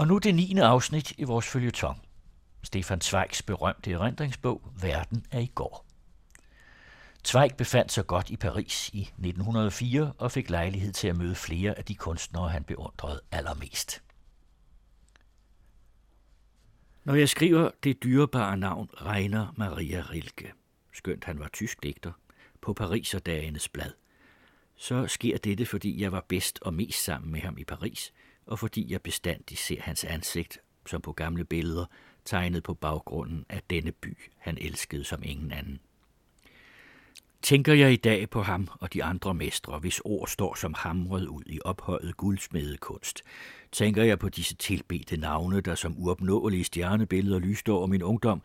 Og nu det 9. afsnit i vores følgetong. Stefan Zweigs berømte erindringsbog Verden er i går. Zweig befandt sig godt i Paris i 1904 og fik lejlighed til at møde flere af de kunstnere, han beundrede allermest. Når jeg skriver det dyrebare navn Reiner Maria Rilke, skønt han var tysk digter, på Pariserdagenes blad, så sker dette, fordi jeg var bedst og mest sammen med ham i Paris, og fordi jeg bestandig ser hans ansigt, som på gamle billeder, tegnet på baggrunden af denne by, han elskede som ingen anden. Tænker jeg i dag på ham og de andre mestre, hvis ord står som hamret ud i ophøjet guldsmedekunst, tænker jeg på disse tilbedte navne, der som uopnåelige stjernebilleder lyste over min ungdom,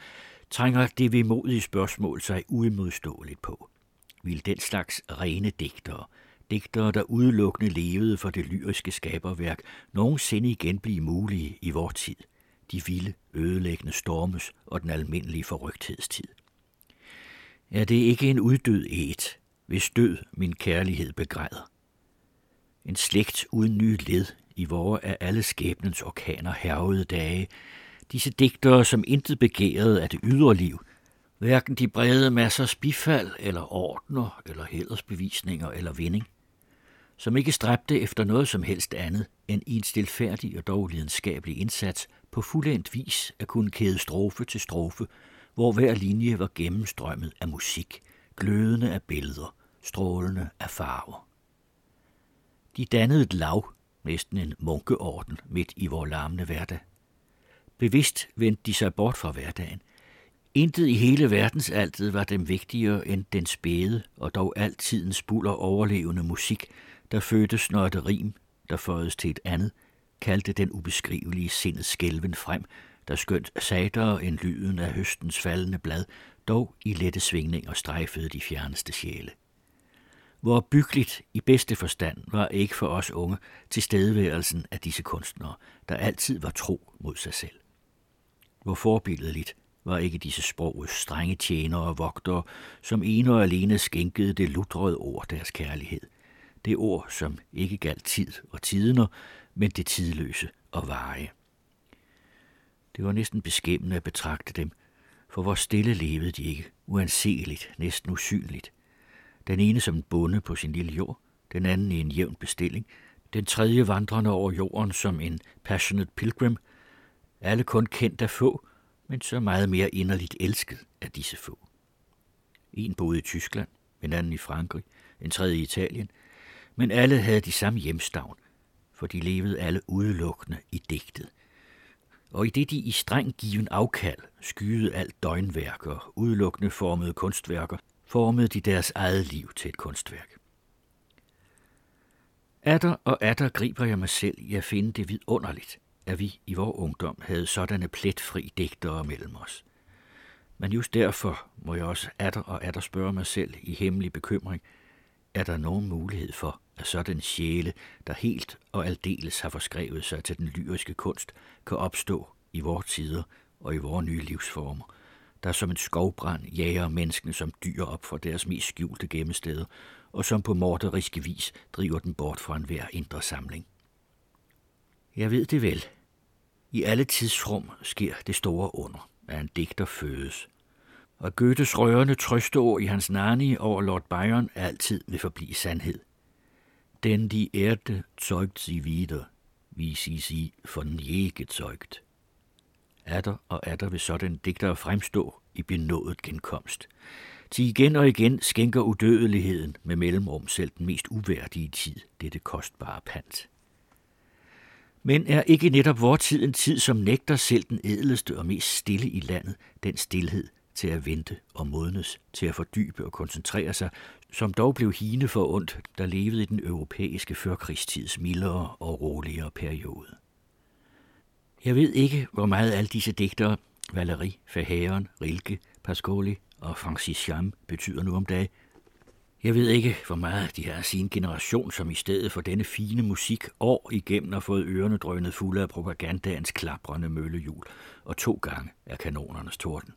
trænger det vemodige spørgsmål sig uimodståeligt på. Vil den slags rene digtere, digtere, der udelukkende levede for det lyriske skaberværk, nogensinde igen blive mulige i vor tid, de vilde, ødelæggende stormes og den almindelige forrygthedstid? Er det ikke en uddød et, hvis død min kærlighed begræder? En slægt uden nye led i vore af alle skæbnens orkaner hervede dage, disse digtere, som intet begærede af det ydre liv, hverken de brede masser bifald eller ordner eller hedersbevisninger eller vinding, som ikke stræbte efter noget som helst andet end i en stilfærdig og dog lidenskabelig indsats på fuldendt vis at kunne kæde strofe til strofe, hvor hver linje var gennemstrømmet af musik, glødende af billeder, strålende af farver. De dannede et lav, næsten en munkeorden, midt i vor larmende hverdag. Bevidst vendte de sig bort fra hverdagen. Intet i hele verdensaltet var dem vigtigere end den spæde og dog altidens buller overlevende musik, der fødtes, når et rim, der føjedes til et andet, kaldte den ubeskrivelige sindet skælven frem, der skønt satere end lyden af høstens faldende blad, dog i lette svingninger strejfede de fjerneste sjæle. Hvor byggeligt i bedste forstand var ikke for os unge tilstedeværelsen af disse kunstnere, der altid var tro mod sig selv. Hvor forbilledeligt var ikke disse sprogets strenge tjenere og vogtere, som ene og alene skænkede det lutrede ord deres kærlighed. Det ord, som ikke galt tid og tidener, men det tidløse og veje. Det var næsten beskæmmende at betragte dem, for hvor stille levede de ikke, uanseligt, næsten usynligt. Den ene som en bonde på sin lille jord, den anden i en jævn bestilling, den tredje vandrende over jorden som en passionate pilgrim, alle kun kendt af få, men så meget mere inderligt elsket af disse få. En boede i Tyskland, en anden i Frankrig, en tredje i Italien, men alle havde de samme hjemstavn, for de levede alle udelukkende i digtet. Og i det de i streng given afkald skyede alt døgnværker, udelukkende formede kunstværker, formede de deres eget liv til et kunstværk. Atter og atter griber jeg mig selv i at finde det vidunderligt, at vi i vores ungdom havde sådanne pletfri digtere mellem os. Men just derfor må jeg også atter og atter spørge mig selv i hemmelig bekymring, er der nogen mulighed for, at sådan sjæle, der helt og aldeles har forskrevet sig til den lyriske kunst, kan opstå i vores tider og i vores nye livsformer, der som en skovbrand jager menneskene som dyr op fra deres mest skjulte gemmesteder, og som på morderiske vis driver den bort fra enhver indre samling. Jeg ved det vel. I alle tidsrum sker det store under, at en digter fødes. Og Goethes rørende trøsteord i hans nani over Lord Byron altid vil forblive sandhed. Den die Erde zeugt sie wieder, wie sie sie von je gezeugt. Atter og atter vil sådan digter fremstå i benådet genkomst. Til igen og igen skænker udødeligheden med mellemrum selv den mest uværdige tid dette kostbare pant. Men er ikke netop vor tid en tid, som nægter selv den edeleste og mest stille i landet, den stillhed til at vente og modnes, til at fordybe og koncentrere sig, som dog blev hine for ondt, der levede i den europæiske førkrigstids mildere og roligere periode. Jeg ved ikke, hvor meget alle disse digtere, Valéry, Verhaeren, Rilke, Pascoli og Francis Jam betyder nu om dagen. Jeg ved ikke, hvor meget de har sin generation, som i stedet for denne fine musik år igennem har fået ørerne drønet fulde af propagandaens klaprende møllehjul og to gange af kanonernes torden.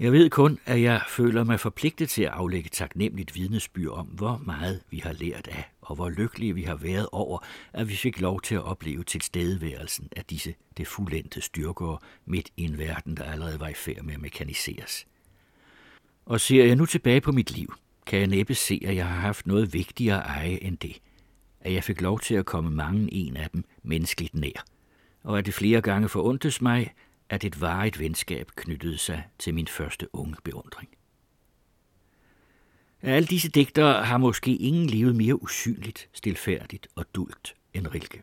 Jeg ved kun, at jeg føler mig forpligtet til at aflægge taknemmeligt vidnesbyr om, hvor meget vi har lært af og hvor lykkelige vi har været over, at vi fik lov til at opleve tilstedeværelsen af disse det fuldendte styrker midt i en verden, der allerede var i færd med at mekaniseres. Og ser jeg nu tilbage på mit liv, kan jeg næppe se, at jeg har haft noget vigtigere eje end det, at jeg fik lov til at komme mange en af dem menneskeligt nær, og at det flere gange forundtes mig, at et varigt venskab knyttede sig til min første unge beundring. Alle disse digtere har måske ingen levet mere usynligt, stilfærdigt og dult end Rilke.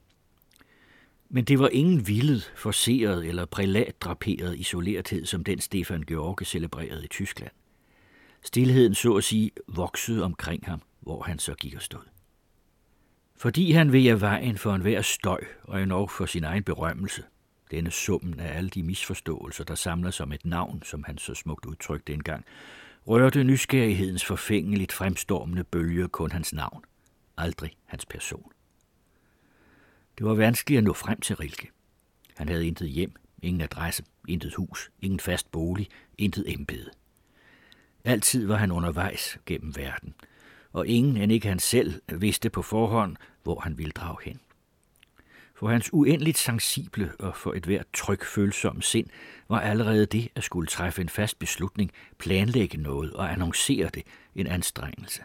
Men det var ingen vildet, forseret eller prælatdraperet isolerethed, som den Stefan George celebrerede i Tyskland. Stilheden så at sige voksede omkring ham, hvor han så gik og stod. Fordi han ved af vejen for enhver støj og endnu for sin egen berømmelse, denne summen af alle de misforståelser, der samler som et navn, som han så smukt udtrykte engang, rørte nysgerrighedens forfængeligt fremstormende bølge kun hans navn, aldrig hans person. Det var vanskeligt at nå frem til Rilke. Han havde intet hjem, ingen adresse, intet hus, ingen fast bolig, intet embede. Altid var han undervejs gennem verden, og ingen end ikke han selv vidste på forhånd, hvor han ville drage hen. For hans uendeligt sensible og for et hvert tryk følsomme sind var allerede det at skulle træffe en fast beslutning, planlægge noget og annoncere det en anstrengelse.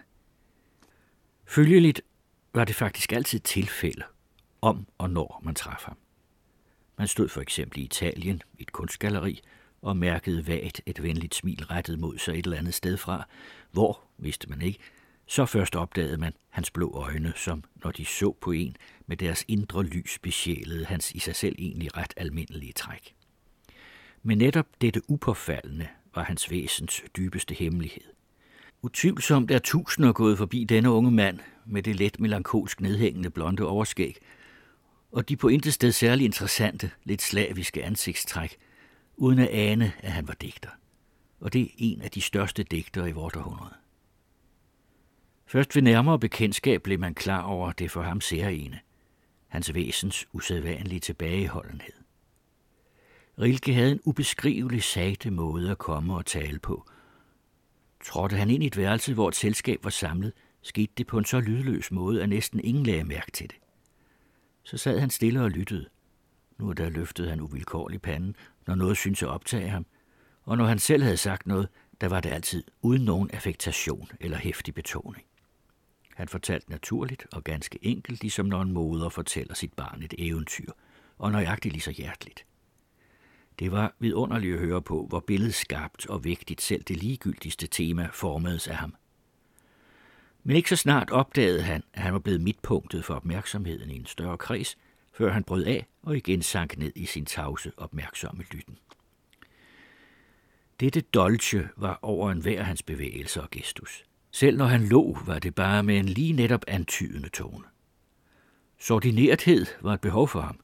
Følgeligt var det faktisk altid tilfælde, om og når man traf ham. Man stod for eksempel i Italien i et kunstgalleri og mærkede vagt et venligt smil rettet mod sig et eller andet sted fra, hvor, vidste man ikke, så først opdagede man hans blå øjne, som når de så på en med deres indre lys besjælede hans i sig selv egentlig ret almindelige træk. Men netop dette upåfaldende var hans væsens dybeste hemmelighed. Utvivlsomt er tusinder gået forbi denne unge mand med det let melankolsk nedhængende blonde overskæg, og de på intet sted særlig interessante, lidt slaviske ansigtstræk, uden at ane, at han var digter. Og det er en af de største digtere i vores århundrede. Først ved nærmere bekendtskab blev man klar over det for ham særlige, hans væsens usædvanlige tilbageholdenhed. Rilke havde en ubeskrivelig sagte måde at komme og tale på. Trådte han ind i et værelse, hvor et selskab var samlet, skete det på en så lydløs måde, at næsten ingen lagde mærke til det. Så sad han stille og lyttede. Nu og da løftede han uvilkårlig panden, når noget syntes at optage ham, og når han selv havde sagt noget, der var det altid uden nogen affektation eller hæftig betoning. Han fortalte naturligt og ganske enkelt, ligesom når en moder fortæller sit barn et eventyr, og nøjagtigt lige så hjerteligt. Det var vidunderligt at høre på, hvor billedskarpt og vigtigt selv det ligegyldigste tema formedes af ham. Men ikke så snart opdagede han, at han var blevet midtpunktet for opmærksomheden i en større kreds, før han brød af og igen sank ned i sin tavse opmærksomme lytten. Dette dolce var over enhver hans bevægelser og gestus. Selv når han lå, var det bare med en lige netop antydende tone. Sordinerthed var et behov for ham,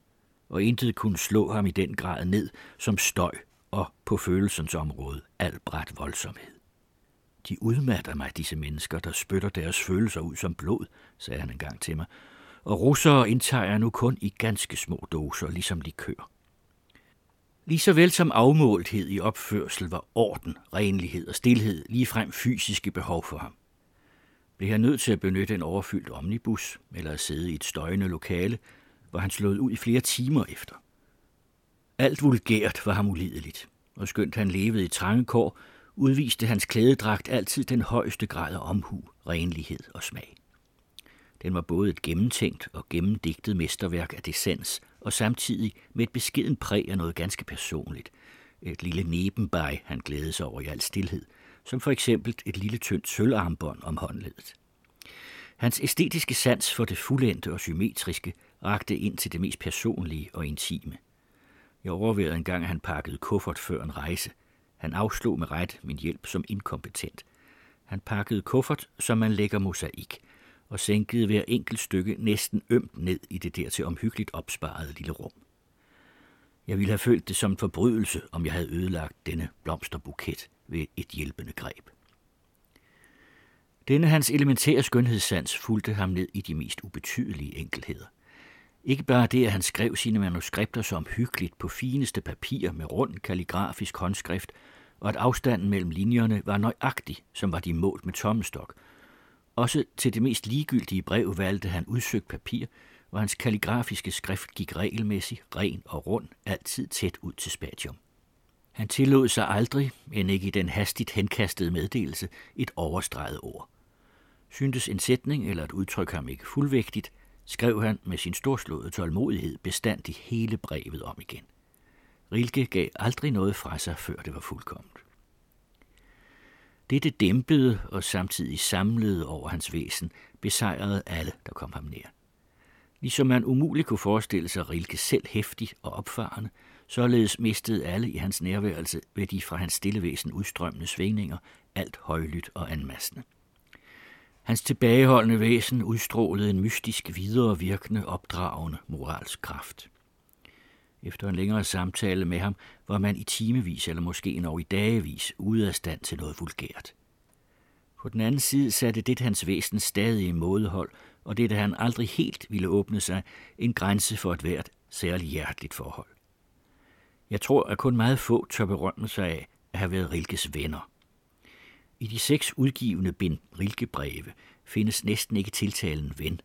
og intet kunne slå ham i den grad ned som støj og på følelsens område albret voldsomhed. De udmatter mig, disse mennesker, der spytter deres følelser ud som blod, sagde han engang til mig, og russere indtager jeg nu kun i ganske små doser, ligesom likør. Lige så vel som afmålthed i opførsel var orden, renlighed og stilhed ligefrem fysiske behov for ham. Blev han nødt til at benytte en overfyldt omnibus eller at sidde i et støjende lokale, hvor han slået ud i flere timer efter. Alt vulgært var ham ulideligt, og skønt han levede i trange kår, udviste hans klædedragt altid den højeste grad af omhu, renlighed og smag. Den var både et gennemtænkt og gennemdigtet mesterværk af dessens, og samtidig med et beskeden præg af noget ganske personligt. Et lille nebenbej, han glædede sig over i al stillhed, som for eksempel et lille tyndt sølvarmbånd om håndledet. Hans æstetiske sans for det fuldendte og symmetriske rakte ind til det mest personlige og intime. Jeg overvejede engang, at han pakkede kuffert før en rejse. Han afslog med ret min hjælp som inkompetent. Han pakkede kuffert, som man lægger mosaik, og sænkede hver enkelt stykke næsten ømt ned i det dertil omhyggeligt opsparede lille rum. Jeg ville have følt det som en forbrydelse, om jeg havde ødelagt denne blomsterbuket ved et hjælpende greb. Denne hans elementære skønhedssans fulgte ham ned i de mest ubetydelige enkelheder. Ikke bare det, at han skrev sine manuskripter så omhyggeligt på fineste papir med rund kalligrafisk håndskrift, og at afstanden mellem linjerne var nøjagtig, som var de målt med tommestok – også til det mest ligegyldige brev valgte han udsøgt papir, og hans kalligrafiske skrift gik regelmæssigt, ren og rund, altid tæt ud til spatium. Han tillod sig aldrig, end ikke i den hastigt henkastede meddelelse, et overstreget ord. Syntes en sætning eller et udtryk ham ikke fuldvægtigt, skrev han med sin storslåede tålmodighed bestandig hele brevet om igen. Rilke gav aldrig noget fra sig, før det var fuldkommet. Dette dæmpede og samtidig samlede over hans væsen besejrede alle, der kom ham nær. Ligesom man umuligt kunne forestille sig Rilke selv hæftig og opfarende, således mistede alle i hans nærværelse ved de fra hans stille væsen udstrømmende svingninger alt højlydt og anmassende. Hans tilbageholdende væsen udstrålede en mystisk viderevirkende, opdragende moralsk kraft. Efter en længere samtale med ham var man i timevis eller måske endnu i dagevis ude af stand til noget vulgært. På den anden side satte det hans væsen stadig i mådehold, og det, han aldrig helt ville åbne sig, en grænse for et hvert særligt hjerteligt forhold. Jeg tror, at kun meget få tør berømme sig af at have været Rilkes venner. I de seks udgivende bind Rilke-breve findes næsten ikke tiltalen ven,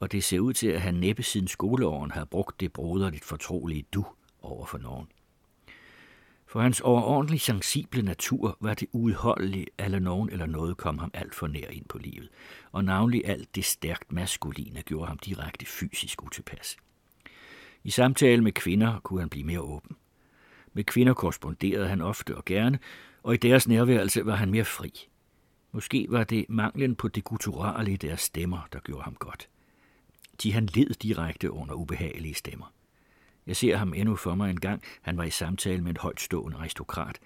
og det ser ud til, at han næppe siden skoleåren har brugt det broderligt fortrolige du over for nogen. For hans overordentlig sensible natur var det uudholdeligt, alle nogen eller noget kom ham alt for nær ind på livet, og navnlig alt det stærkt maskuline gjorde ham direkte fysisk utilpas. I samtale med kvinder kunne han blive mere åben. Med kvinder korresponderede han ofte og gerne, og i deres nærværelse var han mere fri. Måske var det manglen på det gutturale i deres stemmer, der gjorde ham godt. De han led direkte under ubehagelige stemmer. Jeg ser ham endnu for mig en gang. Han var i samtale med en højtstående aristokrat.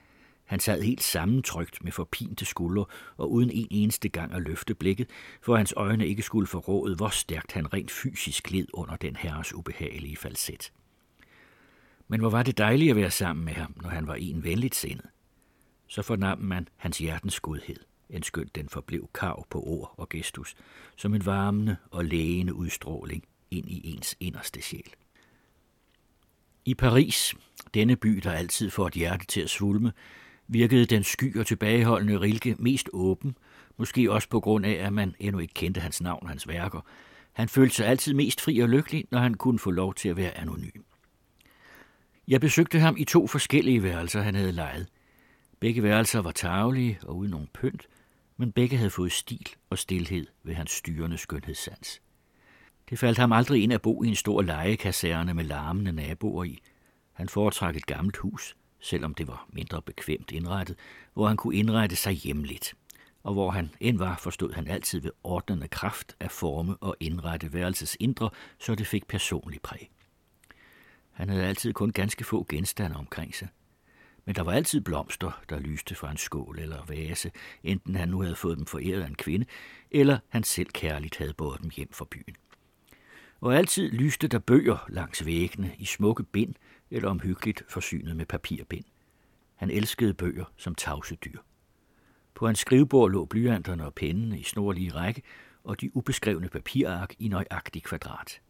Han sad helt sammentrykt med forpinte skuldre og uden en eneste gang at løfte blikket, for hans øjne ikke skulle forråde, hvor stærkt han rent fysisk led under den herres ubehagelige falset. Men hvor var det dejligt at være sammen med ham, når han var en venligt sindet. Så fornam man hans hjertens godhed, end skønt den forblev kav på ord og gestus, som en varmende og lægende udstråling ind i ens inderste sjæl. I Paris, denne by, der altid får et hjerte til at svulme, virkede den sky og tilbageholdende Rilke mest åben, måske også på grund af, at man endnu ikke kendte hans navn og hans værker. Han følte sig altid mest fri og lykkelig, når han kunne få lov til at være anonym. Jeg besøgte ham i to forskellige værelser, han havde lejet. Begge værelser var tavlige og uden nogen pynt, men begge havde fået stil og stilhed ved hans styrende skønhedssans. Det faldt ham aldrig ind at bo i en stor lejekaserne med larmende naboer i. Han foretrak et gammelt hus, selvom det var mindre bekvemt indrettet, hvor han kunne indrette sig hjemligt. Og hvor han end var, forstod han altid ved ordnende kraft at forme og indrette værelsets indre, så det fik personlig præg. Han havde altid kun ganske få genstande omkring sig. Men der var altid blomster, der lyste fra en skål eller vase, enten han nu havde fået dem foræret af en kvinde, eller han selv kærligt havde båret dem hjem fra byen og altid lyste der bøger langs væggene i smukke bind eller omhyggeligt forsynet med papirbind. Han elskede bøger som tavse dyr. På hans skrivebord lå blyanterne og pennene i snorlige række, og de ubeskrevne papirark i nøjagtig kvadrat.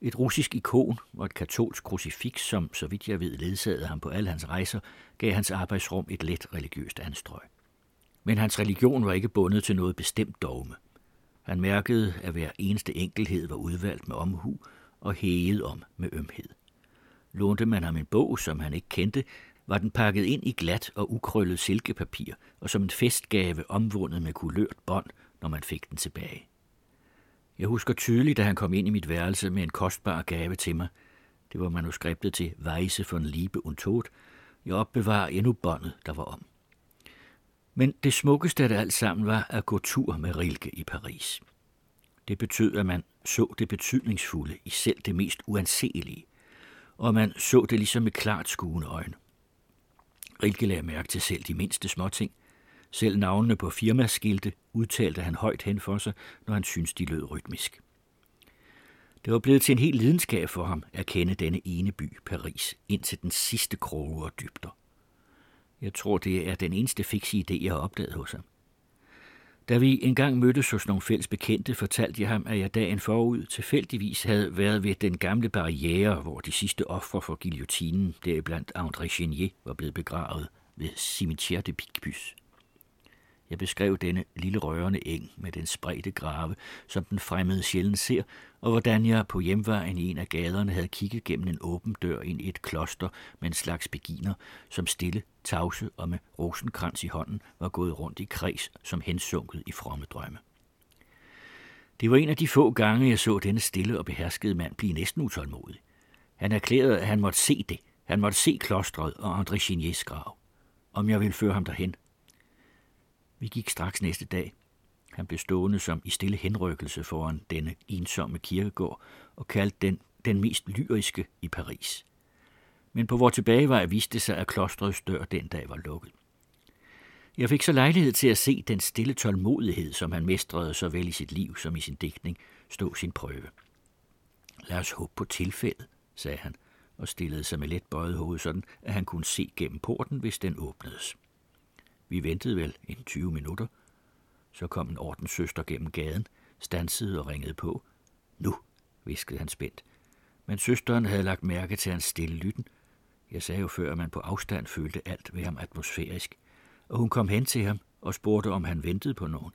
Et russisk ikon og et katolsk krucifix, som, så vidt jeg ved, ledsagede ham på alle hans rejser, gav hans arbejdsrum et let religiøst anstrøg. Men hans religion var ikke bundet til noget bestemt dogme. Han mærkede, at hver eneste enkelhed var udvalgt med omhu og hæget om med ømhed. Lånte man ham en bog, som han ikke kendte, var den pakket ind i glat og ukrøllet silkepapir, og som en festgave omvundet med kulørt bånd, når man fik den tilbage. Jeg husker tydeligt, da han kom ind i mit værelse med en kostbar gave til mig. Det var manuskriptet til Weise von Liebe und Tod. Jeg opbevarer endnu båndet, der var om. Men det smukkeste af det alt sammen var at gå tur med Rilke i Paris. Det betød, at man så det betydningsfulde i selv det mest uanselige, og man så det ligesom med klart skuende øjne. Rilke lagde mærke til selv de mindste småting. Selv navnene på firmaskilte udtalte han højt hen for sig, når han syntes, de lød rytmisk. Det var blevet til en helt lidenskab for ham at kende denne ene by, Paris, ind til den sidste kroge og dybder. Jeg tror, det er den eneste fikse idé, jeg har opdaget hos ham. Da vi engang mødtes hos nogle fælles bekendte, fortalte jeg ham, at jeg dagen forud tilfældigvis havde været ved den gamle barriere, hvor de sidste ofre for guillotinen, deriblandt André Genier, var blevet begravet ved Cimetière de Picpus. Jeg beskrev denne lille rørende eng med den spredte grave, som den fremmede sjældent ser, og hvordan jeg på hjemvejen i en af gaderne havde kigget gennem en åben dør ind i et kloster med en slags beginer, som stille, tavse og med rosenkrans i hånden var gået rundt i kreds som hensunket i fromme drømme. Det var en af de få gange, jeg så denne stille og beherskede mand blive næsten utålmodig. Han erklærede, at han måtte se det. Han måtte se klostret og André Chiniers grav. Om jeg ville føre ham derhen. Vi gik straks næste dag. Han blev stående som i stille henrykkelse foran denne ensomme kirkegård og kaldte den den mest lyriske i Paris. Men på vores tilbagevej viste sig, at klostrets dør den dag var lukket. Jeg fik så lejlighed til at se den stille tålmodighed, som han mestrede såvel i sit liv som i sin digtning, stå sin prøve. Lad os håbe på tilfældet, sagde han, og stillede sig med let bøjet hoved sådan, at han kunne se gennem porten, hvis den åbnedes. Vi ventede vel en 20 minutter. Så kom en ordenssøster gennem gaden, stansede og ringede på. Nu, viskede han spændt. Men søsteren havde lagt mærke til hans stille lytten. Jeg sagde jo før, at man på afstand følte alt ved ham atmosfærisk. Og hun kom hen til ham og spurgte, om han ventede på nogen.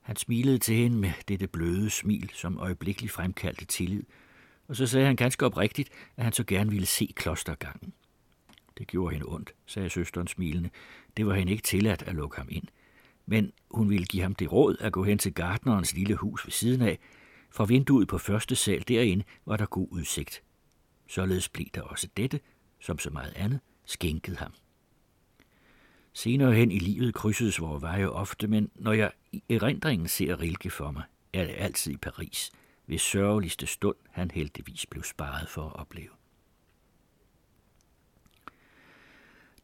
Han smilede til hende med dette bløde smil, som øjeblikkeligt fremkaldte tillid, og så sagde han ganske oprigtigt, at han så gerne ville se klostergangen. Det gjorde hende ondt, sagde søsteren smilende. Det var hende ikke tilladt at lukke ham ind. Men hun ville give ham det råd at gå hen til gardnerens lille hus ved siden af. Fra vinduet på første sal derinde var der god udsigt. Således blev der også dette, som så meget andet, skænket ham. Senere hen i livet krydsedes vores veje ofte, men når jeg i erindringen ser Rilke for mig, er det altid i Paris, ved sørgeligste stund han heldigvis blev sparet for at opleve.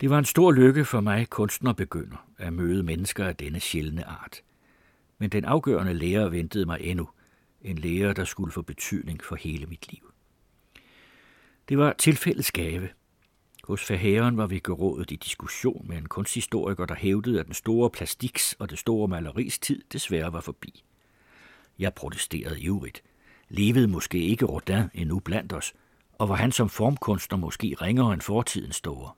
Det var en stor lykke for mig, kunstnerbegynder, at møde mennesker af denne sjældne art. Men den afgørende lærer ventede mig endnu. En lærer, der skulle få betydning for hele mit liv. Det var tilfældets gave. Hos forhæren var vi gerådet i diskussion med en kunsthistoriker, der hævdede, at den store plastiks og det store maleris tid desværre var forbi. Jeg protesterede ivrigt. Levede måske ikke Rodin endnu blandt os, og var han som formkunstner måske ringere end fortidens store.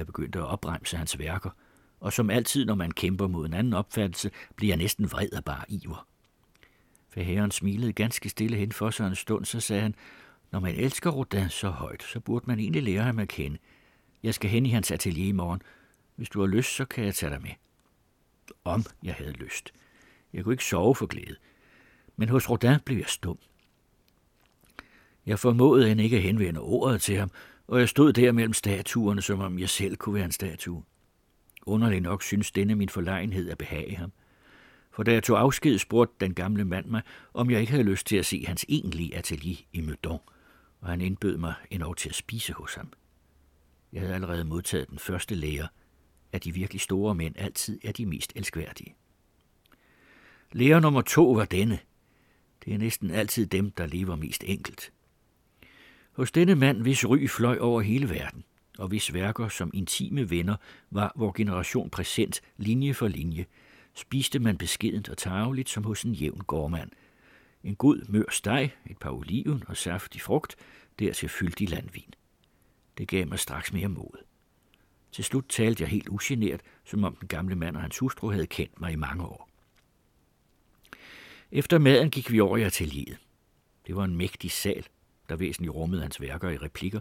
Jeg begyndte at opremse hans værker, og som altid, når man kæmper mod en anden opfattelse, bliver jeg næsten vred af bare iver. For herren smilede ganske stille hen for sig en stund, så sagde han, når man elsker Rodin så højt, så burde man egentlig lære ham at kende. Jeg skal hen i hans atelier i morgen. Hvis du har lyst, så kan jeg tage dig med. Om jeg havde lyst. Jeg kunne ikke sove for glæde. Men hos Rodin blev jeg stum. Jeg formåede end ikke at henvende ordet til ham, og jeg stod der mellem statuerne, som om jeg selv kunne være en statue. Underligt nok synes denne min forlegenhed at behage ham. For da jeg tog afsked, spurgte den gamle mand mig, om jeg ikke havde lyst til at se hans egentlige atelier i Meudon, og han indbød mig endnu til at spise hos ham. Jeg havde allerede modtaget den første lære, at de virkelig store mænd altid er de mest elskværdige. Lære nummer to var denne. Det er næsten altid dem, der lever mest enkelt. Hos denne mand, hvis ry fløj over hele verden, og hvis værker som intime venner var vor generation præsent linje for linje, spiste man beskedent og tageligt som hos en jævn gårdmand. En god mør steg, et par oliven og saftig frugt, dertil fyldt i landvin. Det gav mig straks mere mod. Til slut talte jeg helt ugenert, som om den gamle mand og hans hustru havde kendt mig i mange år. Efter maden gik vi over i atelieret. Det var en mægtig sal, der væsentligt rummede hans værker i replikker,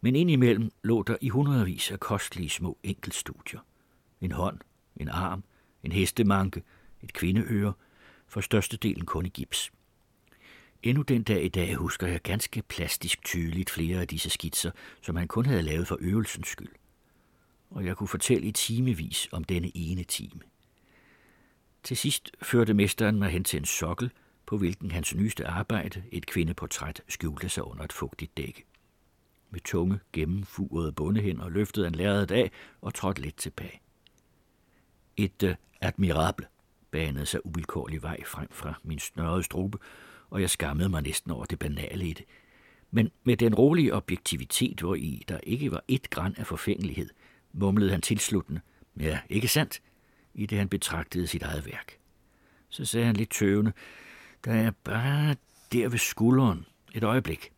men indimellem lå der i hundredvis af kostelige små enkeltstudier. En hånd, en arm, en hestemanke, et kvindeøre, for størstedelen kun i gips. Endnu den dag i dag husker jeg ganske plastisk tydeligt flere af disse skitser, som han kun havde lavet for øvelsens skyld. Og jeg kunne fortælle i timevis om denne ene time. Til sidst førte mesteren mig hen til en sokkel, på hvilken hans nyeste arbejde, et kvindeportræt, skjulte sig under et fugtigt dække. Med tunge, gennemfurede bundehænder løftede han lærredet af og trådte lidt tilbage. Et uh, admirable banede sig uvilkårlig vej frem fra min snørrede strube, og jeg skammede mig næsten over det banale i det. Men med den rolige objektivitet, hvor i der ikke var et græn af forfængelighed, mumlede han tilsluttende, ja, ikke sandt, i det han betragtede sit eget værk. Så sagde han lidt tøvende, der jeg bare der ved skulderen. Et øjeblik.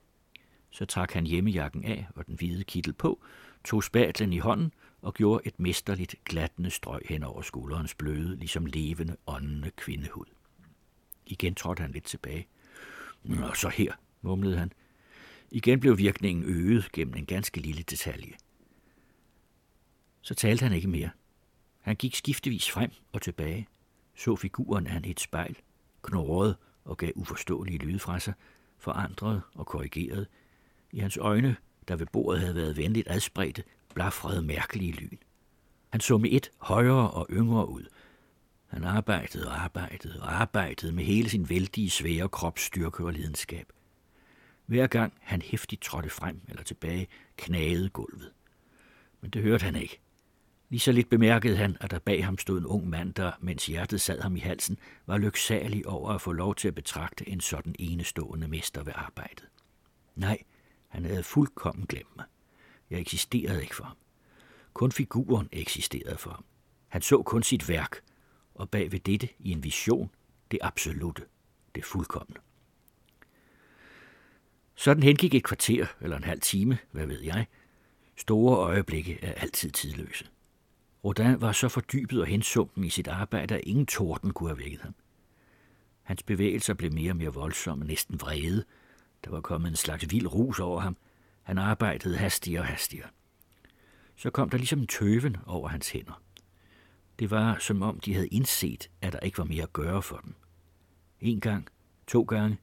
Så trak han hjemmejakken af og den hvide kittel på, tog spatlen i hånden og gjorde et mesterligt glattende strøg hen over skulderens bløde, ligesom levende, åndende kvindehud. Igen trådte han lidt tilbage. Og så her, mumlede han. Igen blev virkningen øget gennem en ganske lille detalje. Så talte han ikke mere. Han gik skiftevis frem og tilbage, så figuren af et spejl, knurrede og gav uforståelige lyde fra sig, forandret og korrigeret. I hans øjne, der ved bordet havde været venligt adspredte, blafrede mærkelige lyn. Han så med et højere og yngre ud. Han arbejdede og arbejdede og arbejdede med hele sin vældige, svære kropsstyrke og lidenskab. Hver gang han hæftigt trådte frem eller tilbage, knagede gulvet. Men det hørte han ikke. Lige så lidt bemærkede han, at der bag ham stod en ung mand, der, mens hjertet sad ham i halsen, var lyksalig over at få lov til at betragte en sådan enestående mester ved arbejdet. Nej, han havde fuldkommen glemt mig. Jeg eksisterede ikke for ham. Kun figuren eksisterede for ham. Han så kun sit værk, og bag ved dette i en vision, det absolute, det fuldkommende. Sådan hengik et kvarter eller en halv time, hvad ved jeg. Store øjeblikke er altid tidløse. Rodin var så fordybet og hensunken i sit arbejde, at ingen torden kunne have vækket ham. Hans bevægelser blev mere og mere voldsomme, næsten vrede. Der var kommet en slags vild rus over ham. Han arbejdede hastigere og hastigere. Så kom der ligesom en tøven over hans hænder. Det var, som om de havde indset, at der ikke var mere at gøre for dem. En gang, to gange,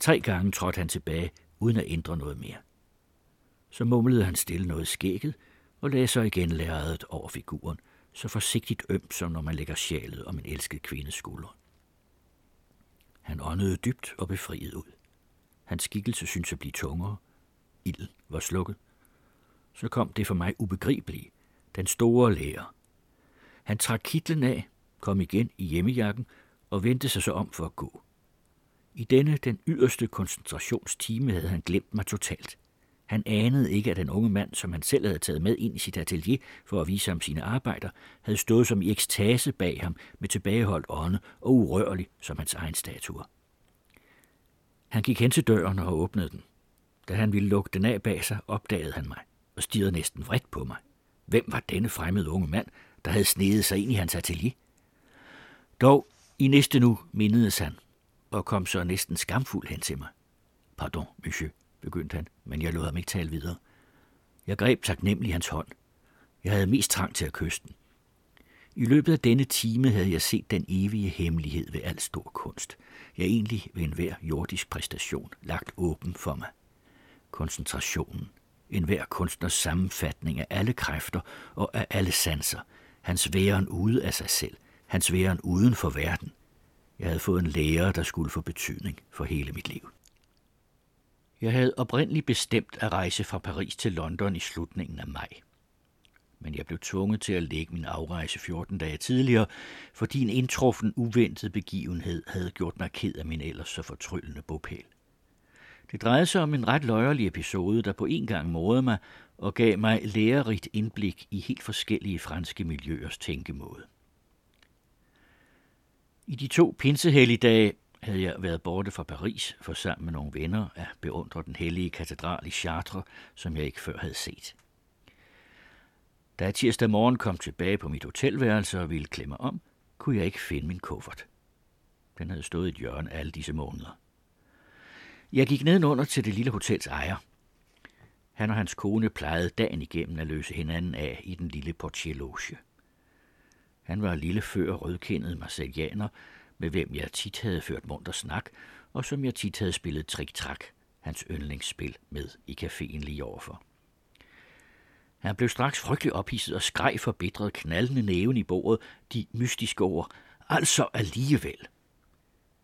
tre gange trådte han tilbage, uden at ændre noget mere. Så mumlede han stille noget skægget, og lagde så igen lærredet over figuren, så forsigtigt ømt som når man lægger sjælet om en elsket kvindes skulder. Han åndede dybt og befriet ud. Hans skikkelse syntes at blive tungere. Ilden var slukket. Så kom det for mig ubegribelige, den store lærer. Han trak kitlen af, kom igen i hjemmejakken og vendte sig så om for at gå. I denne, den yderste koncentrationstime, havde han glemt mig totalt. Han anede ikke, at den unge mand, som han selv havde taget med ind i sit atelier for at vise ham sine arbejder, havde stået som i ekstase bag ham med tilbageholdt ånde og urørlig som hans egen statue. Han gik hen til døren og åbnede den. Da han ville lukke den af bag sig, opdagede han mig og stirrede næsten vredt på mig. Hvem var denne fremmede unge mand, der havde snedet sig ind i hans atelier? Dog, i næste nu mindedes han, og kom så næsten skamfuld hen til mig. Pardon, monsieur, begyndte han, men jeg lod ham ikke tale videre. Jeg greb taknemmelig hans hånd. Jeg havde mest trang til at kysse den. I løbet af denne time havde jeg set den evige hemmelighed ved al stor kunst. Jeg egentlig ved enhver jordisk præstation lagt åben for mig. Koncentrationen. Enhver kunstners sammenfatning af alle kræfter og af alle sanser. Hans væren ude af sig selv. Hans væren uden for verden. Jeg havde fået en lærer, der skulle få betydning for hele mit liv. Jeg havde oprindeligt bestemt at rejse fra Paris til London i slutningen af maj. Men jeg blev tvunget til at lægge min afrejse 14 dage tidligere, fordi en indtruffen uventet begivenhed havde gjort mig ked af min ellers så fortryllende bopæl. Det drejede sig om en ret løjerlig episode, der på en gang morede mig og gav mig lærerigt indblik i helt forskellige franske miljøers tænkemåde. I de to pinsehelligdage havde jeg været borte fra Paris for sammen med nogle venner at beundre den hellige katedral i Chartres, som jeg ikke før havde set. Da jeg tirsdag morgen kom tilbage på mit hotelværelse og ville klemme om, kunne jeg ikke finde min kuffert. Den havde stået i et hjørne alle disse måneder. Jeg gik nedenunder til det lille hotels ejer. Han og hans kone plejede dagen igennem at løse hinanden af i den lille portierloge. Han var lille før rødkindet marseilljaner, med hvem jeg tit havde ført munter snak, og som jeg tit havde spillet trik-trak, hans yndlingsspil, med i caféen lige overfor. Han blev straks frygtelig ophidset og skreg forbitret knaldende næven i bordet de mystiske ord. Altså alligevel.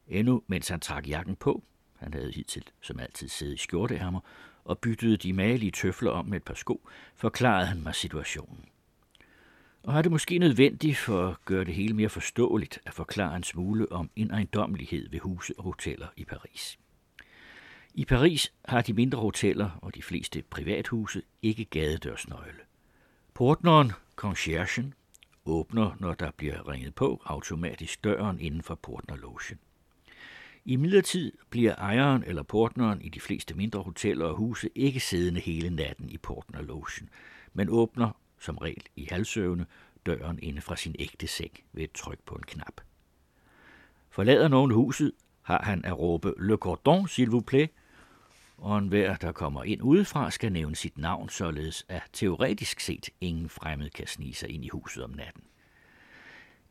Endnu mens han trak jakken på, han havde hidtil som altid siddet i skjorteærmer, og byttede de malige tøfler om med et par sko, forklarede han mig situationen og har det måske nødvendigt for at gøre det hele mere forståeligt at forklare en smule om en ejendommelighed ved huse og hoteller i Paris. I Paris har de mindre hoteller og de fleste privathuse ikke gadedørsnøgle. Portneren, conciergen, åbner, når der bliver ringet på, automatisk døren inden for portnerlogen. I midlertid bliver ejeren eller portneren i de fleste mindre hoteller og huse ikke siddende hele natten i portnerlogen, men åbner som regel i halvsøvne, døren inde fra sin ægte seng ved et tryk på en knap. Forlader nogen huset, har han at råbe Le Cordon, s'il vous plaît, og enhver, der kommer ind udefra, skal nævne sit navn, således at teoretisk set ingen fremmed kan snige sig ind i huset om natten.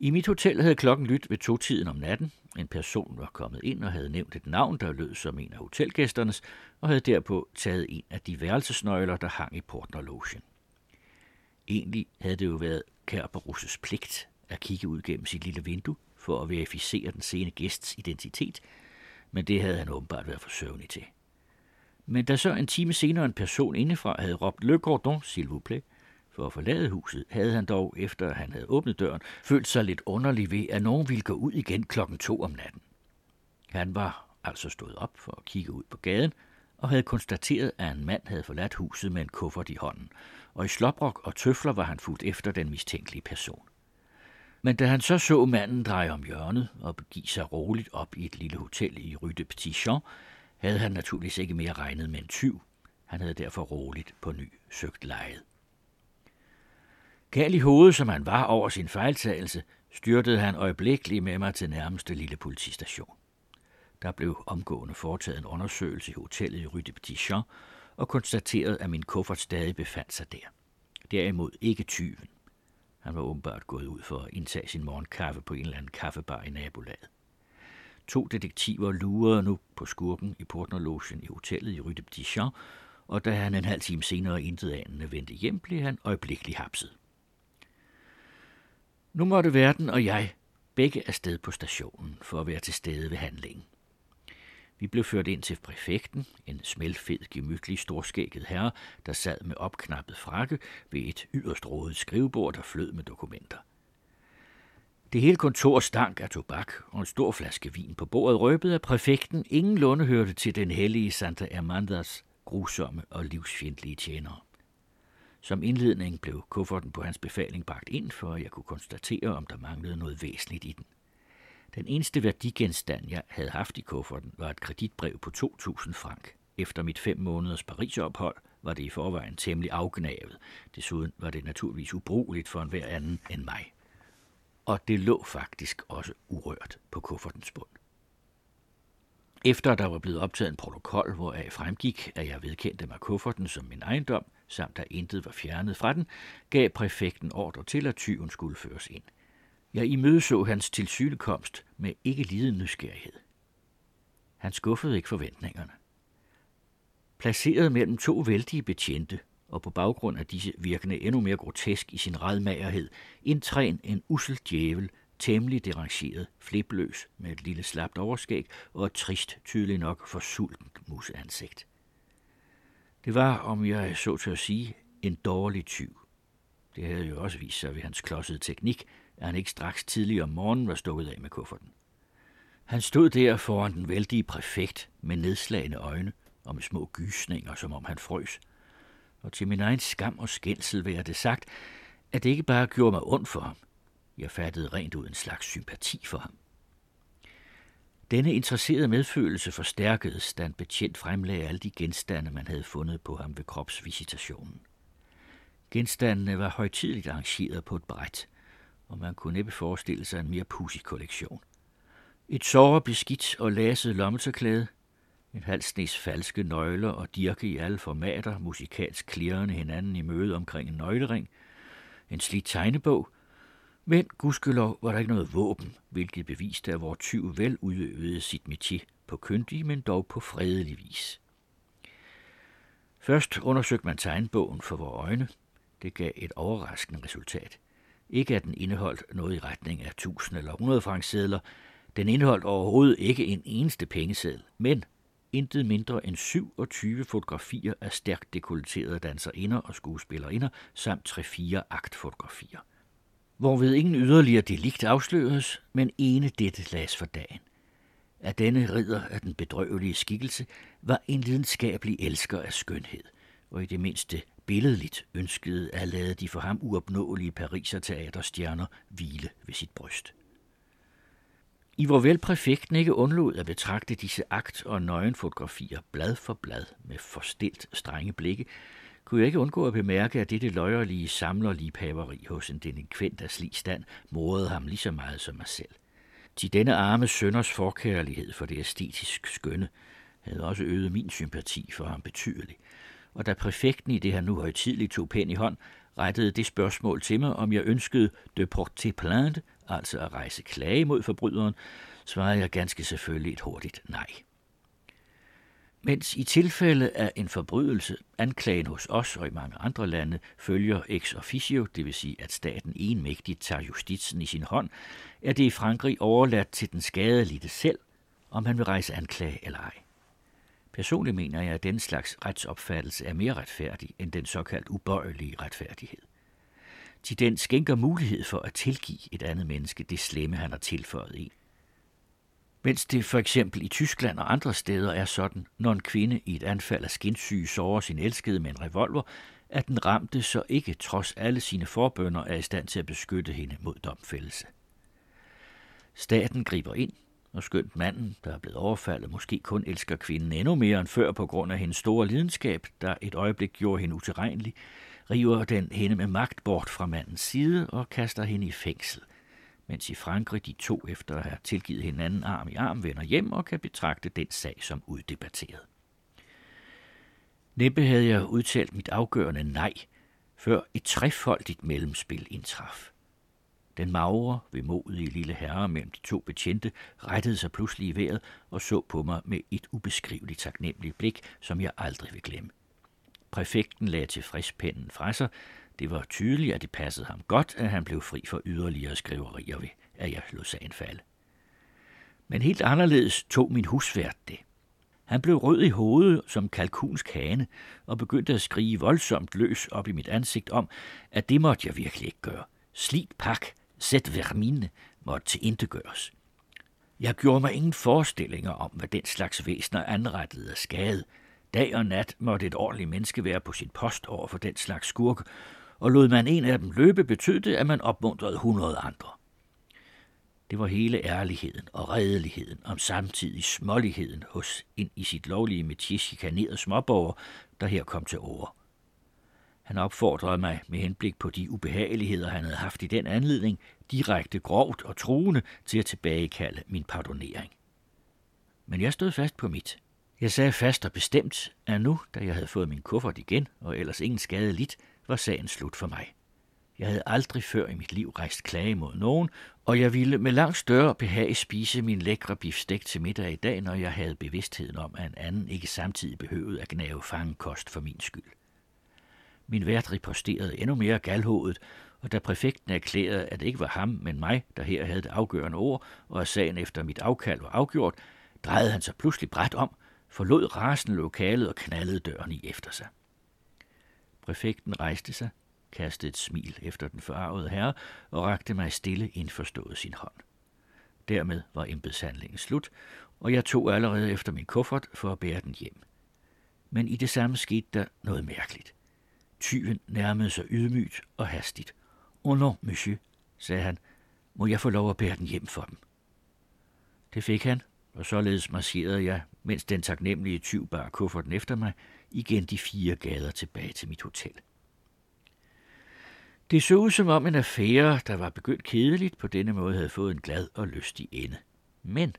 I mit hotel havde klokken lyttet ved to-tiden om natten. En person var kommet ind og havde nævnt et navn, der lød som en af hotelgæsternes, og havde derpå taget en af de værelsesnøgler, der hang i portnerlogen. Egentlig havde det jo været Kerberusses pligt at kigge ud gennem sit lille vindue for at verificere den sene gæsts identitet, men det havde han åbenbart været for søvnig til. Men da så en time senere en person indefra havde råbt Le Cordon, s'il vous plaît, for at forlade huset, havde han dog, efter han havde åbnet døren, følt sig lidt underlig ved, at nogen ville gå ud igen klokken to om natten. Han var altså stået op for at kigge ud på gaden, og havde konstateret, at en mand havde forladt huset med en kuffert i hånden, og i sloprok og tøfler var han fuldt efter den mistænkelige person. Men da han så så manden dreje om hjørnet og begive sig roligt op i et lille hotel i Rue de Petit Champ, havde han naturligvis ikke mere regnet med en tyv. Han havde derfor roligt på ny søgt lejet. Gal i hovedet, som han var over sin fejltagelse, styrtede han øjeblikkeligt med mig til nærmeste lille politistation. Der blev omgående foretaget en undersøgelse i hotellet i Rue de Petit og konstateret, at min kuffert stadig befandt sig der. Derimod ikke tyven. Han var åbenbart gået ud for at indtage sin morgenkaffe på en eller anden kaffebar i nabolaget. To detektiver lurede nu på skurken i portnerlogen i hotellet i Rue de Petit og da han en halv time senere intet anende vendte hjem, blev han øjeblikkeligt hapset. Nu måtte verden og jeg begge afsted på stationen for at være til stede ved handlingen. Vi blev ført ind til præfekten, en smelfed, gemytlig, storskægget herre, der sad med opknappet frakke ved et yderst rådet skrivebord, der flød med dokumenter. Det hele kontor stank af tobak, og en stor flaske vin på bordet røbede, at præfekten lunde hørte til den hellige Santa Amandas grusomme og livsfjendtlige tjenere. Som indledning blev kufferten på hans befaling bragt ind, for at jeg kunne konstatere, om der manglede noget væsentligt i den. Den eneste værdigenstand, jeg havde haft i kufferten, var et kreditbrev på 2.000 frank. Efter mit fem måneders Parisophold var det i forvejen temmelig afgnavet. Desuden var det naturligvis ubrugeligt for enhver anden end mig. Og det lå faktisk også urørt på kuffertens bund. Efter der var blevet optaget en protokol, hvoraf fremgik, at jeg vedkendte mig kufferten som min ejendom, samt at intet var fjernet fra den, gav præfekten ordre til, at tyven skulle føres ind. Jeg imødeså hans tilsynekomst med ikke liden nysgerrighed. Han skuffede ikke forventningerne. Placeret mellem to vældige betjente, og på baggrund af disse virkende endnu mere grotesk i sin redmagerhed, indtræn en ussel djævel, temmelig derangeret, flibløs, med et lille slapt overskæg og et trist, tydeligt nok forsultent museansigt. Det var, om jeg så til at sige, en dårlig tyv. Det havde jo også vist sig ved hans klodsede teknik, at han ikke straks tidlig om morgenen var stukket af med kufferten. Han stod der foran den vældige præfekt med nedslagende øjne og med små gysninger, som om han frøs. Og til min egen skam og skændsel vil jeg det sagt, at det ikke bare gjorde mig ondt for ham. Jeg fattede rent ud en slags sympati for ham. Denne interesserede medfølelse forstærkedes, da en betjent fremlagde alle de genstande, man havde fundet på ham ved kropsvisitationen. Genstandene var højtidligt arrangeret på et bræt, og man kunne næppe forestille sig en mere pussy kollektion. Et såre beskidt og laset lommetørklæde, en halv snes falske nøgler og dirke i alle formater, musikalsk klirrende hinanden i møde omkring en nøglering, en slidt tegnebog, men gudskelov var der ikke noget våben, hvilket beviste, at vores tyv vel udøvede sit métier på køndig, men dog på fredelig vis. Først undersøgte man tegnbogen for vores øjne. Det gav et overraskende resultat. Ikke at den indeholdt noget i retning af 1000 eller 100 franksedler. Den indeholdt overhovedet ikke en eneste pengeseddel, men intet mindre end 27 fotografier af stærkt dekolterede danserinder og skuespillerinder, samt 3-4 aktfotografier. Hvorved ingen yderligere delikt afsløres, men ene dette las for dagen. At denne ridder af den bedrøvelige skikkelse var en lidenskabelig elsker af skønhed, og i det mindste billedligt ønskede at lade de for ham uopnåelige Pariser teaterstjerner hvile ved sit bryst. I hvor vel præfekten ikke undlod at betragte disse akt- og nøgenfotografier blad for blad med forstilt strenge blikke, kunne jeg ikke undgå at bemærke, at dette løjerlige samlerligpaveri hos en delinkvent af slig stand morede ham lige så meget som mig selv. Til denne arme sønders forkærlighed for det æstetisk skønne havde også øget min sympati for ham betydeligt. Og da præfekten i det her nu højtidligt tog pen i hånd, rettede det spørgsmål til mig, om jeg ønskede de porter plainte, altså at rejse klage mod forbryderen, svarede jeg ganske selvfølgelig et hurtigt nej. Mens i tilfælde af en forbrydelse, anklagen hos os og i mange andre lande følger ex officio, det vil sige at staten enmægtigt tager justitsen i sin hånd, er det i Frankrig overladt til den skadelidte selv, om han vil rejse anklage eller ej. Personligt mener jeg, at den slags retsopfattelse er mere retfærdig end den såkaldt ubøjelige retfærdighed. Til den skænker mulighed for at tilgive et andet menneske det slemme, han har tilføjet en. Mens det for eksempel i Tyskland og andre steder er sådan, når en kvinde i et anfald af skinsyge sårer sin elskede med en revolver, at den ramte så ikke trods alle sine forbønder er i stand til at beskytte hende mod domfældelse. Staten griber ind, og skønt manden, der er blevet overfaldet, måske kun elsker kvinden endnu mere end før på grund af hendes store lidenskab, der et øjeblik gjorde hende utilregnelig, river den hende med magt bort fra mandens side og kaster hende i fængsel – mens i Frankrig de to efter at have tilgivet hinanden arm i arm vender hjem og kan betragte den sag som uddebatteret. Næppe havde jeg udtalt mit afgørende nej, før et trefoldigt mellemspil indtraf. Den magre, vemodige lille herre mellem de to betjente rettede sig pludselig i vejret og så på mig med et ubeskriveligt taknemmeligt blik, som jeg aldrig vil glemme. Præfekten lagde tilfreds pennen fra sig, det var tydeligt, at det passede ham godt, at han blev fri for yderligere skriverier ved, at jeg lod sagen falde. Men helt anderledes tog min husvært det. Han blev rød i hovedet som kalkunsk hane og begyndte at skrige voldsomt løs op i mit ansigt om, at det måtte jeg virkelig ikke gøre. Slit pak, sæt vermine, måtte tilintegøres. Jeg gjorde mig ingen forestillinger om, hvad den slags væsener anrettede af skade. Dag og nat måtte et ordentligt menneske være på sin post over for den slags skurke, og lod man en af dem løbe, betød det, at man opmuntrede hundrede andre. Det var hele ærligheden og redeligheden om samtidig småligheden hos en i sit lovlige metier chikaneret småborger, der her kom til ord. Han opfordrede mig med henblik på de ubehageligheder, han havde haft i den anledning, direkte grovt og truende til at tilbagekalde min pardonering. Men jeg stod fast på mit. Jeg sagde fast og bestemt, at nu, da jeg havde fået min kuffert igen, og ellers ingen skade lidt, var sagen slut for mig. Jeg havde aldrig før i mit liv rejst klage mod nogen, og jeg ville med langt større behag spise min lækre bifstek til middag i dag, når jeg havde bevidstheden om, at en anden ikke samtidig behøvede at gnave fangekost for min skyld. Min vært riposterede endnu mere galhovedet, og da præfekten erklærede, at det ikke var ham, men mig, der her havde det afgørende ord, og at sagen efter mit afkald var afgjort, drejede han sig pludselig bræt om, forlod rasende lokalet og knaldede døren i efter sig. Præfekten rejste sig, kastede et smil efter den forarvede herre og rakte mig stille indforstået sin hånd. Dermed var embedshandlingen slut, og jeg tog allerede efter min kuffert for at bære den hjem. Men i det samme skete der noget mærkeligt. Tyven nærmede sig ydmygt og hastigt. Oh non, monsieur, sagde han, må jeg få lov at bære den hjem for dem. Det fik han, og således marcherede jeg, mens den taknemmelige tyv bar kufferten efter mig, igen de fire gader tilbage til mit hotel. Det så ud som om en affære, der var begyndt kedeligt, på denne måde havde fået en glad og lystig ende. Men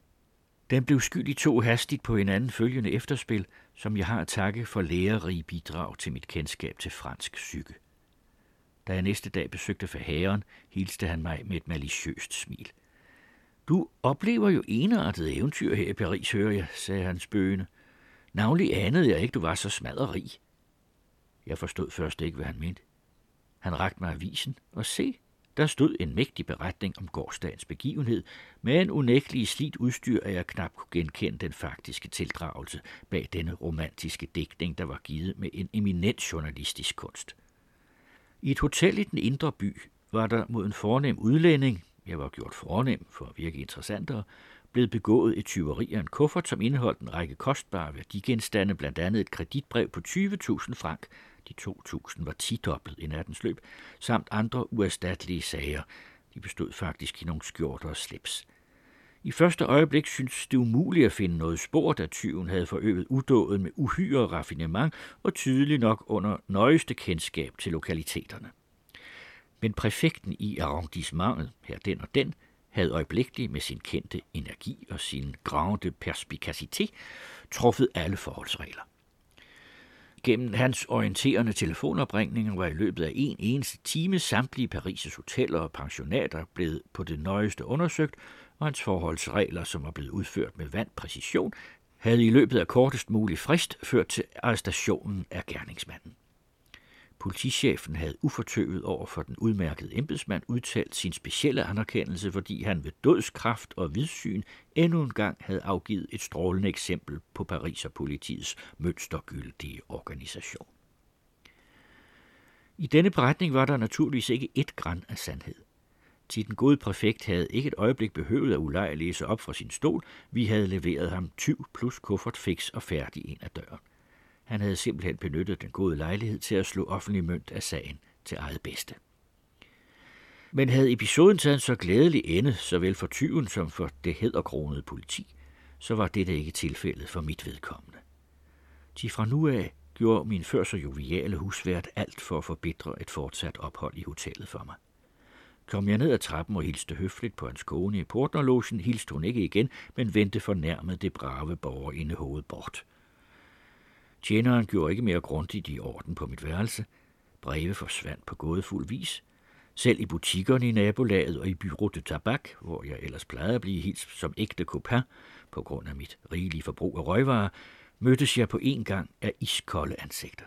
den blev skyld i to hastigt på hinanden følgende efterspil, som jeg har at takke for lærerige bidrag til mit kendskab til fransk psyke. Da jeg næste dag besøgte forhæren, hilste han mig med et maliciøst smil. Du oplever jo enartede eventyr her i Paris, hører jeg, sagde han spøgende. Navnlig anede jeg ikke, du var så smadrig. Jeg forstod først ikke, hvad han mente. Han rakte mig avisen, og se, der stod en mægtig beretning om gårdsdagens begivenhed, med en unægtelig slidt udstyr, at jeg knap kunne genkende den faktiske tildragelse bag denne romantiske digtning, der var givet med en eminent journalistisk kunst. I et hotel i den indre by var der mod en fornem udlænding, jeg var gjort fornem for at virke interessantere, blevet begået et tyveri af en kuffert, som indeholdt en række kostbare værdigenstande, blandt andet et kreditbrev på 20.000 frank, de 2.000 var tidoblet i nattens løb, samt andre uerstattelige sager. De bestod faktisk i nogle skjorter og slips. I første øjeblik syntes det umuligt at finde noget spor, da tyven havde forøvet udået med uhyre raffinement og tydeligt nok under nøjeste kendskab til lokaliteterne. Men præfekten i arrondissementet, her den og den, havde øjeblikkeligt med sin kendte energi og sin grande perspikacitet truffet alle forholdsregler. Gennem hans orienterende telefonopringninger var i løbet af en eneste time samtlige Paris' hoteller og pensionater blevet på det nøjeste undersøgt, og hans forholdsregler, som var blevet udført med vand præcision, havde i løbet af kortest mulig frist ført til arrestationen af gerningsmanden. Politichefen havde ufortøvet over for den udmærkede embedsmand udtalt sin specielle anerkendelse, fordi han ved dødskraft og vidsyn endnu en gang havde afgivet et strålende eksempel på Pariser politiets mønstergyldige organisation. I denne beretning var der naturligvis ikke et græn af sandhed. Til den gode præfekt havde ikke et øjeblik behøvet at ulejlige sig op fra sin stol. Vi havde leveret ham 20 plus kuffert fix og færdig ind ad døren. Han havde simpelthen benyttet den gode lejlighed til at slå offentlig mønt af sagen til eget bedste. Men havde episoden taget en så glædelig ende, såvel for tyven som for det hedderkronede politi, så var dette ikke tilfældet for mit vedkommende. De fra nu af gjorde min før så joviale husvært alt for at forbedre et fortsat ophold i hotellet for mig. Kom jeg ned ad trappen og hilste høfligt på hans kone i portnerlogen, hilste hun ikke igen, men vendte fornærmet det brave borgerinde hovedet bort – Tjeneren gjorde ikke mere grundigt i orden på mit værelse. Breve forsvandt på gådefuld vis. Selv i butikkerne i nabolaget og i Bureau de Tabak, hvor jeg ellers plejede at blive helt som ægte copain på grund af mit rigelige forbrug af røgvarer, mødtes jeg på en gang af iskolde ansigter.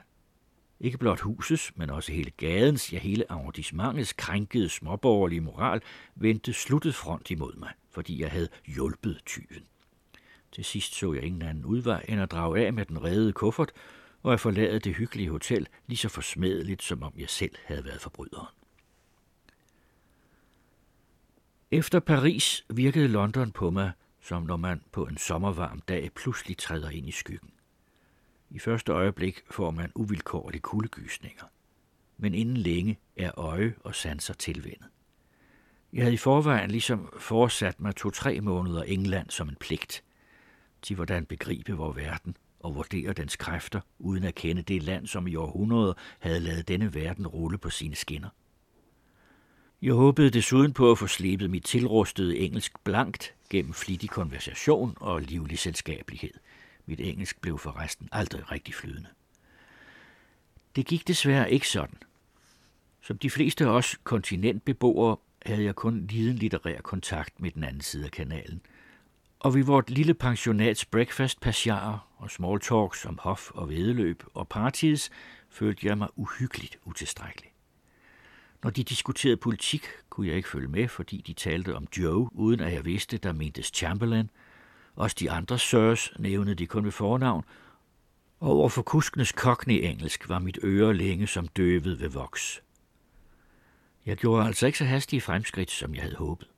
Ikke blot husets, men også hele gadens, ja hele arrondissementets krænkede småborgerlige moral vendte sluttet front imod mig, fordi jeg havde hjulpet tyven. Til sidst så jeg ingen anden udvej end at drage af med den redede kuffert og at forlade det hyggelige hotel lige så forsmedeligt, som om jeg selv havde været forbryderen. Efter Paris virkede London på mig, som når man på en sommervarm dag pludselig træder ind i skyggen. I første øjeblik får man uvilkårlige kuldegysninger, men inden længe er øje og sanser tilvendet. Jeg havde i forvejen ligesom forsat mig to-tre måneder England som en pligt – til hvordan begribe vor verden og vurdere dens kræfter, uden at kende det land, som i århundreder havde lavet denne verden rulle på sine skinner. Jeg håbede desuden på at få slebet mit tilrustede engelsk blankt gennem flittig konversation og livlig selskabelighed. Mit engelsk blev forresten aldrig rigtig flydende. Det gik desværre ikke sådan. Som de fleste af os kontinentbeboere havde jeg kun liden litterær kontakt med den anden side af kanalen – og vi vort lille pensionats breakfast passiarer og small talks om hof og vedeløb og parties, følte jeg mig uhyggeligt utilstrækkelig. Når de diskuterede politik, kunne jeg ikke følge med, fordi de talte om Joe, uden at jeg vidste, der mentes Chamberlain. Også de andre sirs nævnede de kun ved fornavn, og over for kuskenes cockney-engelsk var mit øre længe som døvet ved voks. Jeg gjorde altså ikke så hastige fremskridt, som jeg havde håbet.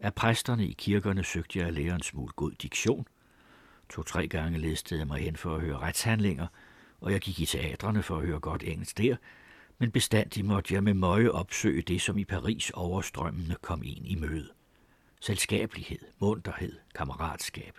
Af præsterne i kirkerne søgte jeg at lære en smule god diktion. To-tre gange listede jeg mig hen for at høre retshandlinger, og jeg gik i teatrene for at høre godt engelsk der, men bestandig måtte jeg med møje opsøge det, som i Paris overstrømmende kom ind i møde. Selskabelighed, munterhed, kammeratskab.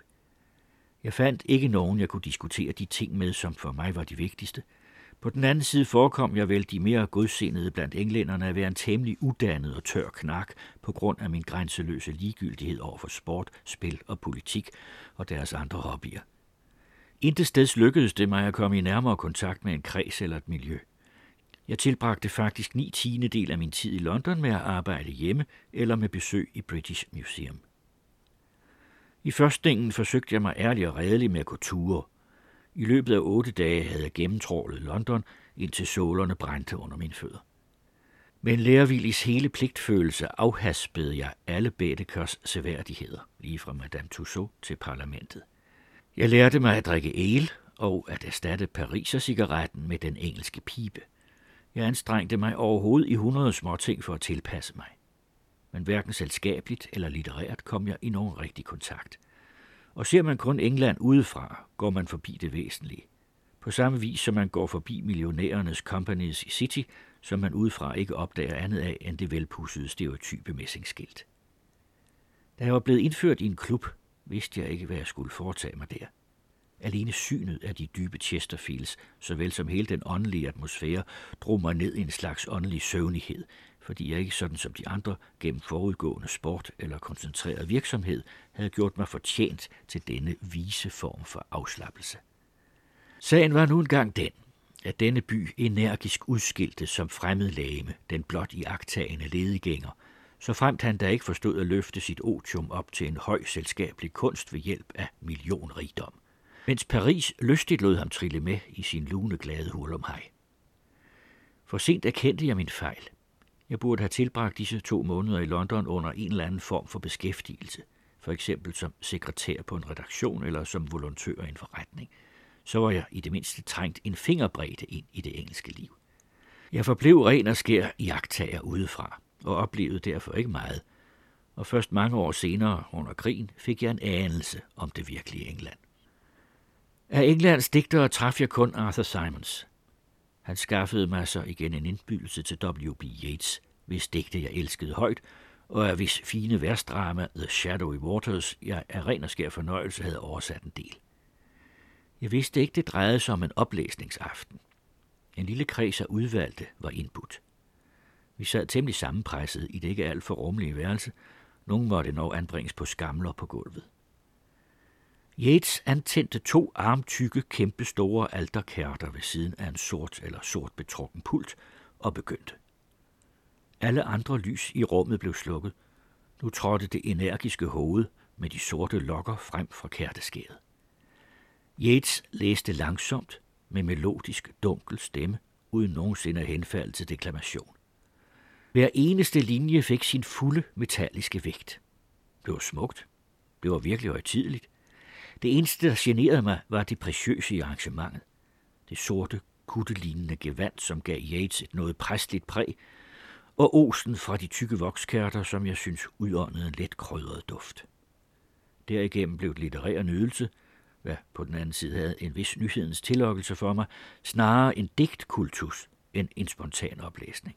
Jeg fandt ikke nogen, jeg kunne diskutere de ting med, som for mig var de vigtigste – på den anden side forekom jeg vel de mere godsindede blandt englænderne at være en temmelig uddannet og tør knak på grund af min grænseløse ligegyldighed over for sport, spil og politik og deres andre hobbyer. Intet steds lykkedes det mig at komme i nærmere kontakt med en kreds eller et miljø. Jeg tilbragte faktisk ni tiende del af min tid i London med at arbejde hjemme eller med besøg i British Museum. I førstningen forsøgte jeg mig ærligt og redeligt med at gå ture – i løbet af otte dage havde jeg gennemtrålet London, indtil sålerne brændte under mine fødder. Men en hele pligtfølelse afhaspede jeg alle Bædekørs seværdigheder, lige fra Madame Tussaud til parlamentet. Jeg lærte mig at drikke el og at erstatte Pariser-cigaretten med den engelske pibe. Jeg anstrengte mig overhovedet i hundrede små ting for at tilpasse mig. Men hverken selskabeligt eller litterært kom jeg i nogen rigtig kontakt – og ser man kun England udefra, går man forbi det væsentlige. På samme vis som man går forbi millionærernes companies i City, som man udefra ikke opdager andet af end det velpussede stereotype messingskilt. Da jeg var blevet indført i en klub, vidste jeg ikke, hvad jeg skulle foretage mig der. Alene synet af de dybe Chesterfields, såvel som hele den åndelige atmosfære, drog mig ned i en slags åndelig søvnighed, fordi jeg ikke sådan som de andre gennem forudgående sport eller koncentreret virksomhed havde gjort mig fortjent til denne vise form for afslappelse. Sagen var nu engang den, at denne by energisk udskilte som fremmed lame, den blot i agtagende ledegænger, så fremt han da ikke forstod at løfte sit otium op til en høj selskabelig kunst ved hjælp af millionrigdom mens Paris lystigt lod ham trille med i sin luneglade hurlumhej. For sent erkendte jeg min fejl. Jeg burde have tilbragt disse to måneder i London under en eller anden form for beskæftigelse, for eksempel som sekretær på en redaktion eller som volontør i en forretning. Så var jeg i det mindste trængt en fingerbredde ind i det engelske liv. Jeg forblev ren og skær jagttager udefra, og oplevede derfor ikke meget. Og først mange år senere, under krigen, fik jeg en anelse om det virkelige England. Af Englands digtere traf jeg kun Arthur Simons. Han skaffede mig så igen en indbydelse til W.B. Yeats, hvis digte jeg elskede højt, og af hvis fine versdrama The Shadowy Waters, jeg af ren og skær fornøjelse havde oversat en del. Jeg vidste ikke, det drejede sig om en oplæsningsaften. En lille kreds af udvalgte var indbudt. Vi sad temmelig sammenpresset i det ikke alt for rummelige værelse. Nogle måtte nok anbringes på skamler på gulvet. Yates antændte to armtykke kæmpestore alterkærter ved siden af en sort eller sort betrukken pult og begyndte. Alle andre lys i rummet blev slukket. Nu trådte det energiske hoved med de sorte lokker frem fra kærteskæret. Yates læste langsomt med melodisk dunkel stemme, uden nogensinde at henfalde til deklamation. Hver eneste linje fik sin fulde metalliske vægt. Det var smukt. Det var virkelig højtideligt. Det eneste, der generede mig, var det præciøse i arrangementet. Det sorte, kuttelignende gevand, som gav Yates et noget præstligt præg, og osen fra de tykke vokskærter, som jeg synes udåndede en let krydret duft. Derigennem blev det litterær nydelse, hvad på den anden side havde en vis nyhedens tillokkelse for mig, snarere en digtkultus end en spontan oplæsning.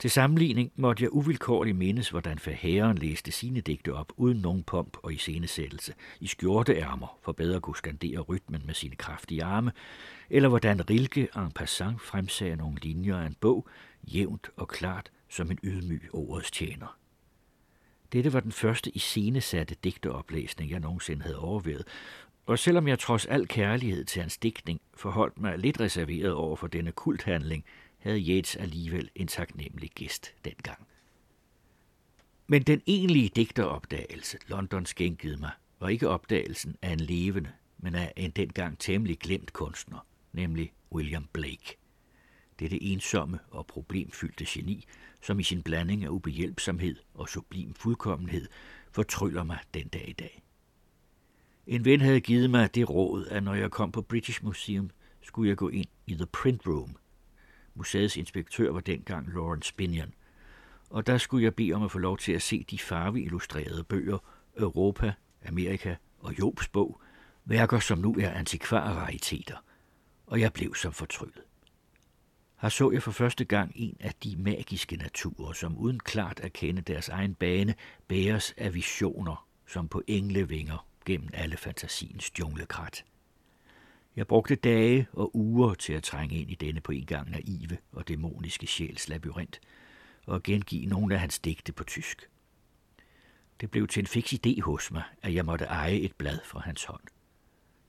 Til sammenligning måtte jeg uvilkårligt mindes, hvordan Verhæren læste sine digte op uden nogen pomp og iscenesættelse, i skjorteærmer for bedre at kunne skandere rytmen med sine kraftige arme, eller hvordan Rilke en passant fremsagde nogle linjer af en bog, jævnt og klart som en ydmyg ordets tjener. Dette var den første iscenesatte digteoplæsning, jeg nogensinde havde overvejet, og selvom jeg trods al kærlighed til hans digtning forholdt mig lidt reserveret over for denne kulthandling, havde Jets alligevel en taknemmelig gæst dengang. Men den egentlige digteropdagelse, London skænkede mig, var ikke opdagelsen af en levende, men af en dengang temmelig glemt kunstner, nemlig William Blake. Dette ensomme og problemfyldte geni, som i sin blanding af ubehjælpsomhed og sublim fuldkommenhed fortryller mig den dag i dag. En ven havde givet mig det råd, at når jeg kom på British Museum, skulle jeg gå ind i The Print Room Museets inspektør var dengang Lawrence Binion, og der skulle jeg bede om at få lov til at se de farveillustrerede bøger Europa, Amerika og Jobs bog, værker som nu er antikvarariteter. og jeg blev som fortryllet. Her så jeg for første gang en af de magiske naturer, som uden klart at kende deres egen bane, bæres af visioner, som på englevinger gennem alle fantasiens junglekrat. Jeg brugte dage og uger til at trænge ind i denne på en gang naive og dæmoniske sjæls labyrint, og gengive nogle af hans digte på tysk. Det blev til en fix idé hos mig, at jeg måtte eje et blad fra hans hånd.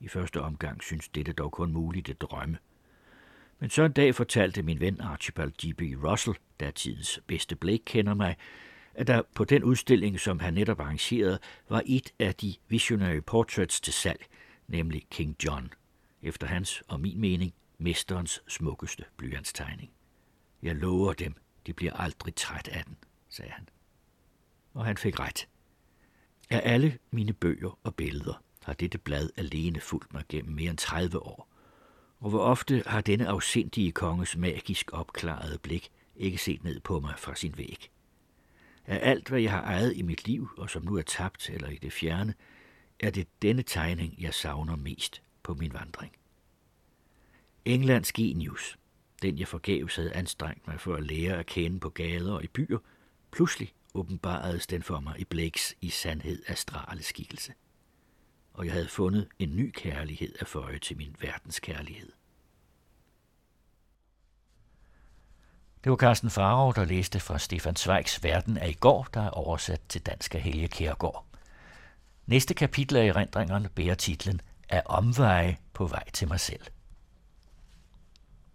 I første omgang syntes dette dog kun muligt at drømme. Men så en dag fortalte min ven Archibald G.B. Russell, der tidens bedste Blake kender mig, at der på den udstilling, som han netop arrangerede, var et af de visionary portraits til salg, nemlig King John – efter hans og min mening, mesterens smukkeste blyantstegning. Jeg lover dem, de bliver aldrig træt af den, sagde han. Og han fik ret. Af alle mine bøger og billeder har dette blad alene fulgt mig gennem mere end 30 år. Og hvor ofte har denne afsindige konges magisk opklarede blik ikke set ned på mig fra sin væg. Af alt, hvad jeg har ejet i mit liv, og som nu er tabt eller i det fjerne, er det denne tegning, jeg savner mest på min vandring. Englands genius, den jeg forgæves havde anstrengt mig for at lære at kende på gader og i byer, pludselig åbenbaredes den for mig i Blakes i sandhed astrale skikkelse. Og jeg havde fundet en ny kærlighed at føje til min verdenskærlighed. Det var Carsten Farov, der læste fra Stefan Zweigs Verden af i går, der er oversat til dansk af Helge Kærgaard. Næste kapitel af erindringerne bærer titlen af omveje på vej til mig selv.